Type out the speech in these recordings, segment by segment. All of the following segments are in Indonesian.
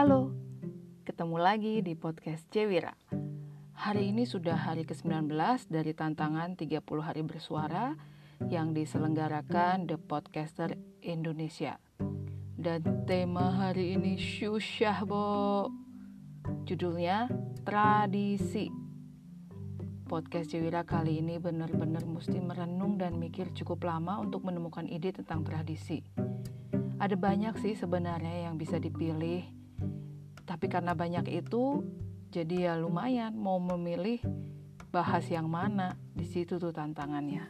Halo, ketemu lagi di podcast Cewira. Hari ini sudah hari ke-19 dari tantangan 30 hari bersuara yang diselenggarakan The Podcaster Indonesia. Dan tema hari ini syusyah, Bo. Judulnya Tradisi. Podcast Cewira kali ini benar-benar mesti merenung dan mikir cukup lama untuk menemukan ide tentang tradisi ada banyak sih sebenarnya yang bisa dipilih. Tapi karena banyak itu, jadi ya lumayan mau memilih bahas yang mana. Di situ tuh tantangannya.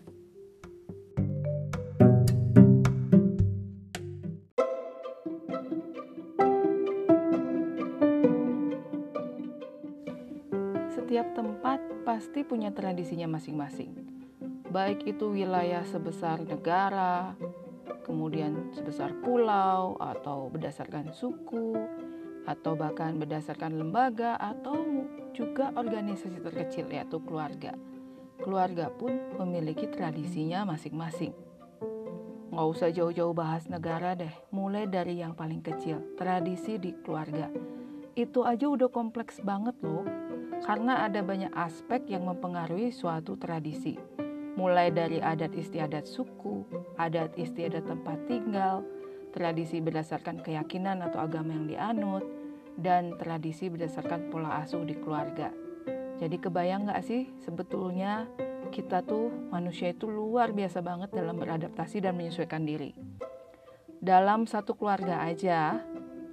Setiap tempat pasti punya tradisinya masing-masing. Baik itu wilayah sebesar negara, kemudian sebesar pulau atau berdasarkan suku atau bahkan berdasarkan lembaga atau juga organisasi terkecil yaitu keluarga. Keluarga pun memiliki tradisinya masing-masing. Nggak usah jauh-jauh bahas negara deh, mulai dari yang paling kecil, tradisi di keluarga. Itu aja udah kompleks banget loh, karena ada banyak aspek yang mempengaruhi suatu tradisi mulai dari adat istiadat suku, adat istiadat tempat tinggal, tradisi berdasarkan keyakinan atau agama yang dianut, dan tradisi berdasarkan pola asuh di keluarga. Jadi kebayang nggak sih sebetulnya kita tuh manusia itu luar biasa banget dalam beradaptasi dan menyesuaikan diri. Dalam satu keluarga aja,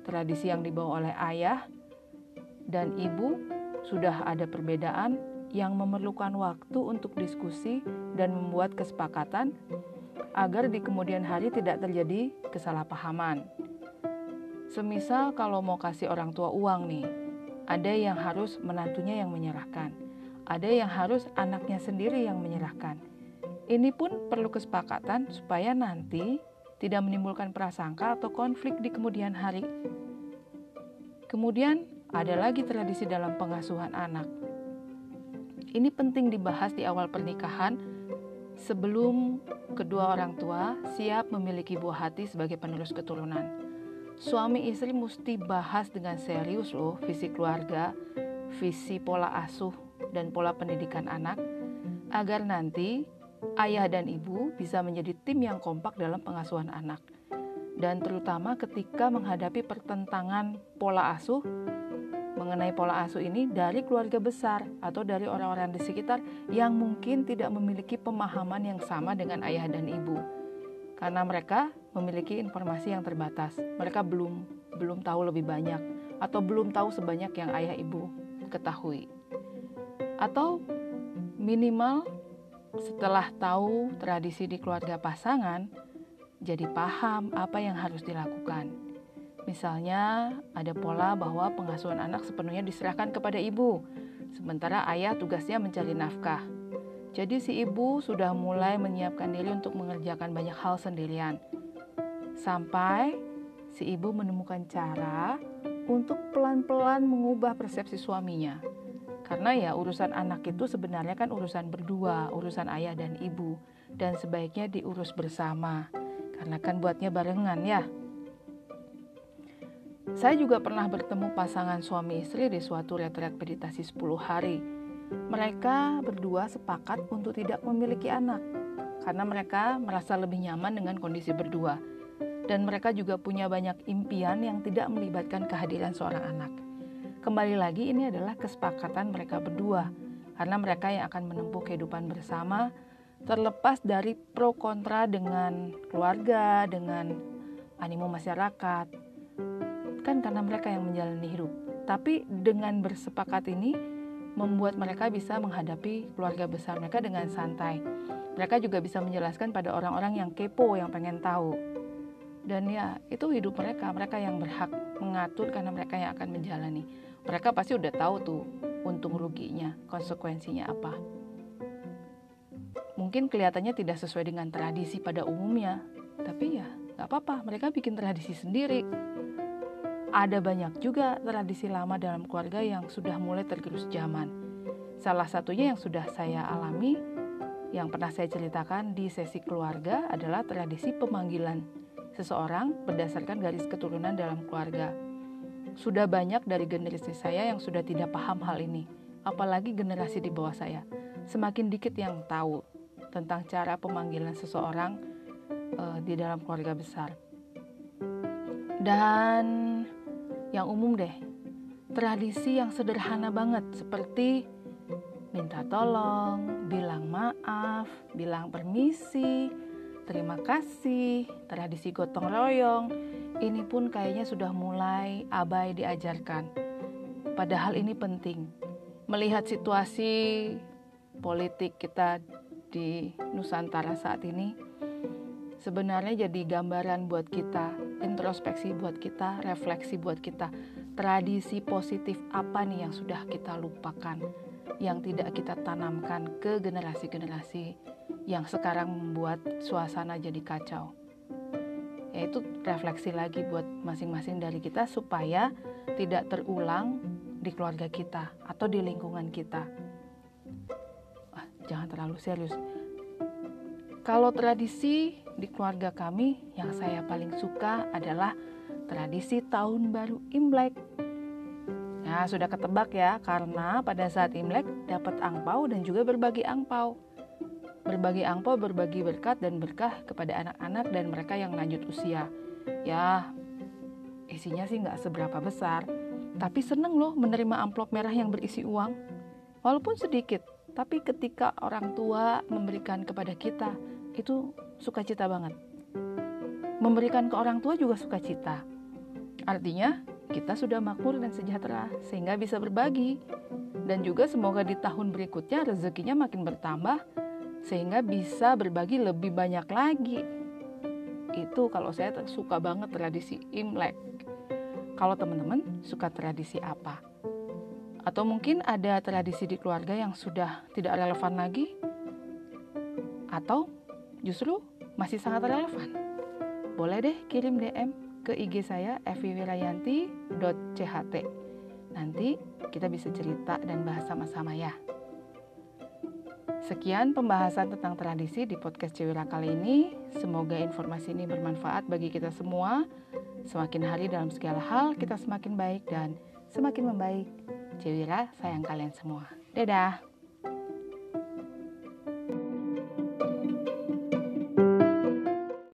tradisi yang dibawa oleh ayah dan ibu sudah ada perbedaan yang memerlukan waktu untuk diskusi dan membuat kesepakatan agar di kemudian hari tidak terjadi kesalahpahaman. Semisal kalau mau kasih orang tua uang nih, ada yang harus menantunya yang menyerahkan, ada yang harus anaknya sendiri yang menyerahkan. Ini pun perlu kesepakatan supaya nanti tidak menimbulkan prasangka atau konflik di kemudian hari. Kemudian ada lagi tradisi dalam pengasuhan anak. Ini penting dibahas di awal pernikahan sebelum kedua orang tua siap memiliki buah hati sebagai penerus keturunan. Suami istri mesti bahas dengan serius loh visi keluarga, visi pola asuh dan pola pendidikan anak agar nanti ayah dan ibu bisa menjadi tim yang kompak dalam pengasuhan anak. Dan terutama ketika menghadapi pertentangan pola asuh mengenai pola asuh ini dari keluarga besar atau dari orang-orang di sekitar yang mungkin tidak memiliki pemahaman yang sama dengan ayah dan ibu. Karena mereka memiliki informasi yang terbatas. Mereka belum belum tahu lebih banyak atau belum tahu sebanyak yang ayah ibu ketahui. Atau minimal setelah tahu tradisi di keluarga pasangan, jadi paham apa yang harus dilakukan Misalnya, ada pola bahwa pengasuhan anak sepenuhnya diserahkan kepada ibu, sementara ayah tugasnya mencari nafkah. Jadi, si ibu sudah mulai menyiapkan diri untuk mengerjakan banyak hal sendirian, sampai si ibu menemukan cara untuk pelan-pelan mengubah persepsi suaminya. Karena ya urusan anak itu sebenarnya kan urusan berdua, urusan ayah dan ibu, dan sebaiknya diurus bersama. Karena kan buatnya barengan ya. Saya juga pernah bertemu pasangan suami istri di suatu retret meditasi 10 hari. Mereka berdua sepakat untuk tidak memiliki anak karena mereka merasa lebih nyaman dengan kondisi berdua. Dan mereka juga punya banyak impian yang tidak melibatkan kehadiran seorang anak. Kembali lagi ini adalah kesepakatan mereka berdua karena mereka yang akan menempuh kehidupan bersama terlepas dari pro kontra dengan keluarga, dengan animo masyarakat, kan karena mereka yang menjalani hidup. Tapi dengan bersepakat ini membuat mereka bisa menghadapi keluarga besar mereka dengan santai. Mereka juga bisa menjelaskan pada orang-orang yang kepo, yang pengen tahu. Dan ya, itu hidup mereka. Mereka yang berhak mengatur karena mereka yang akan menjalani. Mereka pasti udah tahu tuh untung ruginya, konsekuensinya apa. Mungkin kelihatannya tidak sesuai dengan tradisi pada umumnya, tapi ya nggak apa-apa. Mereka bikin tradisi sendiri ada banyak juga tradisi lama dalam keluarga yang sudah mulai tergerus zaman. Salah satunya yang sudah saya alami, yang pernah saya ceritakan di sesi keluarga adalah tradisi pemanggilan seseorang berdasarkan garis keturunan dalam keluarga. Sudah banyak dari generasi saya yang sudah tidak paham hal ini, apalagi generasi di bawah saya. Semakin dikit yang tahu tentang cara pemanggilan seseorang uh, di dalam keluarga besar. Dan yang umum deh, tradisi yang sederhana banget seperti minta tolong, bilang maaf, bilang permisi, terima kasih, tradisi gotong royong, ini pun kayaknya sudah mulai abai diajarkan. Padahal ini penting. Melihat situasi politik kita di Nusantara saat ini, sebenarnya jadi gambaran buat kita, introspeksi buat kita, refleksi buat kita. Tradisi positif apa nih yang sudah kita lupakan, yang tidak kita tanamkan ke generasi-generasi yang sekarang membuat suasana jadi kacau yaitu refleksi lagi buat masing-masing dari kita supaya tidak terulang di keluarga kita atau di lingkungan kita. Ah, jangan terlalu serius. Kalau tradisi di keluarga kami yang saya paling suka adalah tradisi tahun baru Imlek. Nah, sudah ketebak ya, karena pada saat Imlek dapat angpau dan juga berbagi angpau berbagi angpau, berbagi berkat dan berkah kepada anak-anak dan mereka yang lanjut usia. Ya, isinya sih nggak seberapa besar, tapi seneng loh menerima amplop merah yang berisi uang. Walaupun sedikit, tapi ketika orang tua memberikan kepada kita, itu sukacita banget. Memberikan ke orang tua juga sukacita. Artinya, kita sudah makmur dan sejahtera sehingga bisa berbagi. Dan juga semoga di tahun berikutnya rezekinya makin bertambah sehingga bisa berbagi lebih banyak lagi. Itu kalau saya suka banget tradisi Imlek. Kalau teman-teman suka tradisi apa? Atau mungkin ada tradisi di keluarga yang sudah tidak relevan lagi? Atau justru masih sangat relevan? Boleh deh kirim DM ke IG saya eviwirayanti.cht. Nanti kita bisa cerita dan bahas sama-sama ya. Sekian pembahasan tentang tradisi di podcast Cewira kali ini. Semoga informasi ini bermanfaat bagi kita semua. Semakin hari dalam segala hal kita semakin baik dan semakin membaik. Cewira sayang kalian semua. Dadah.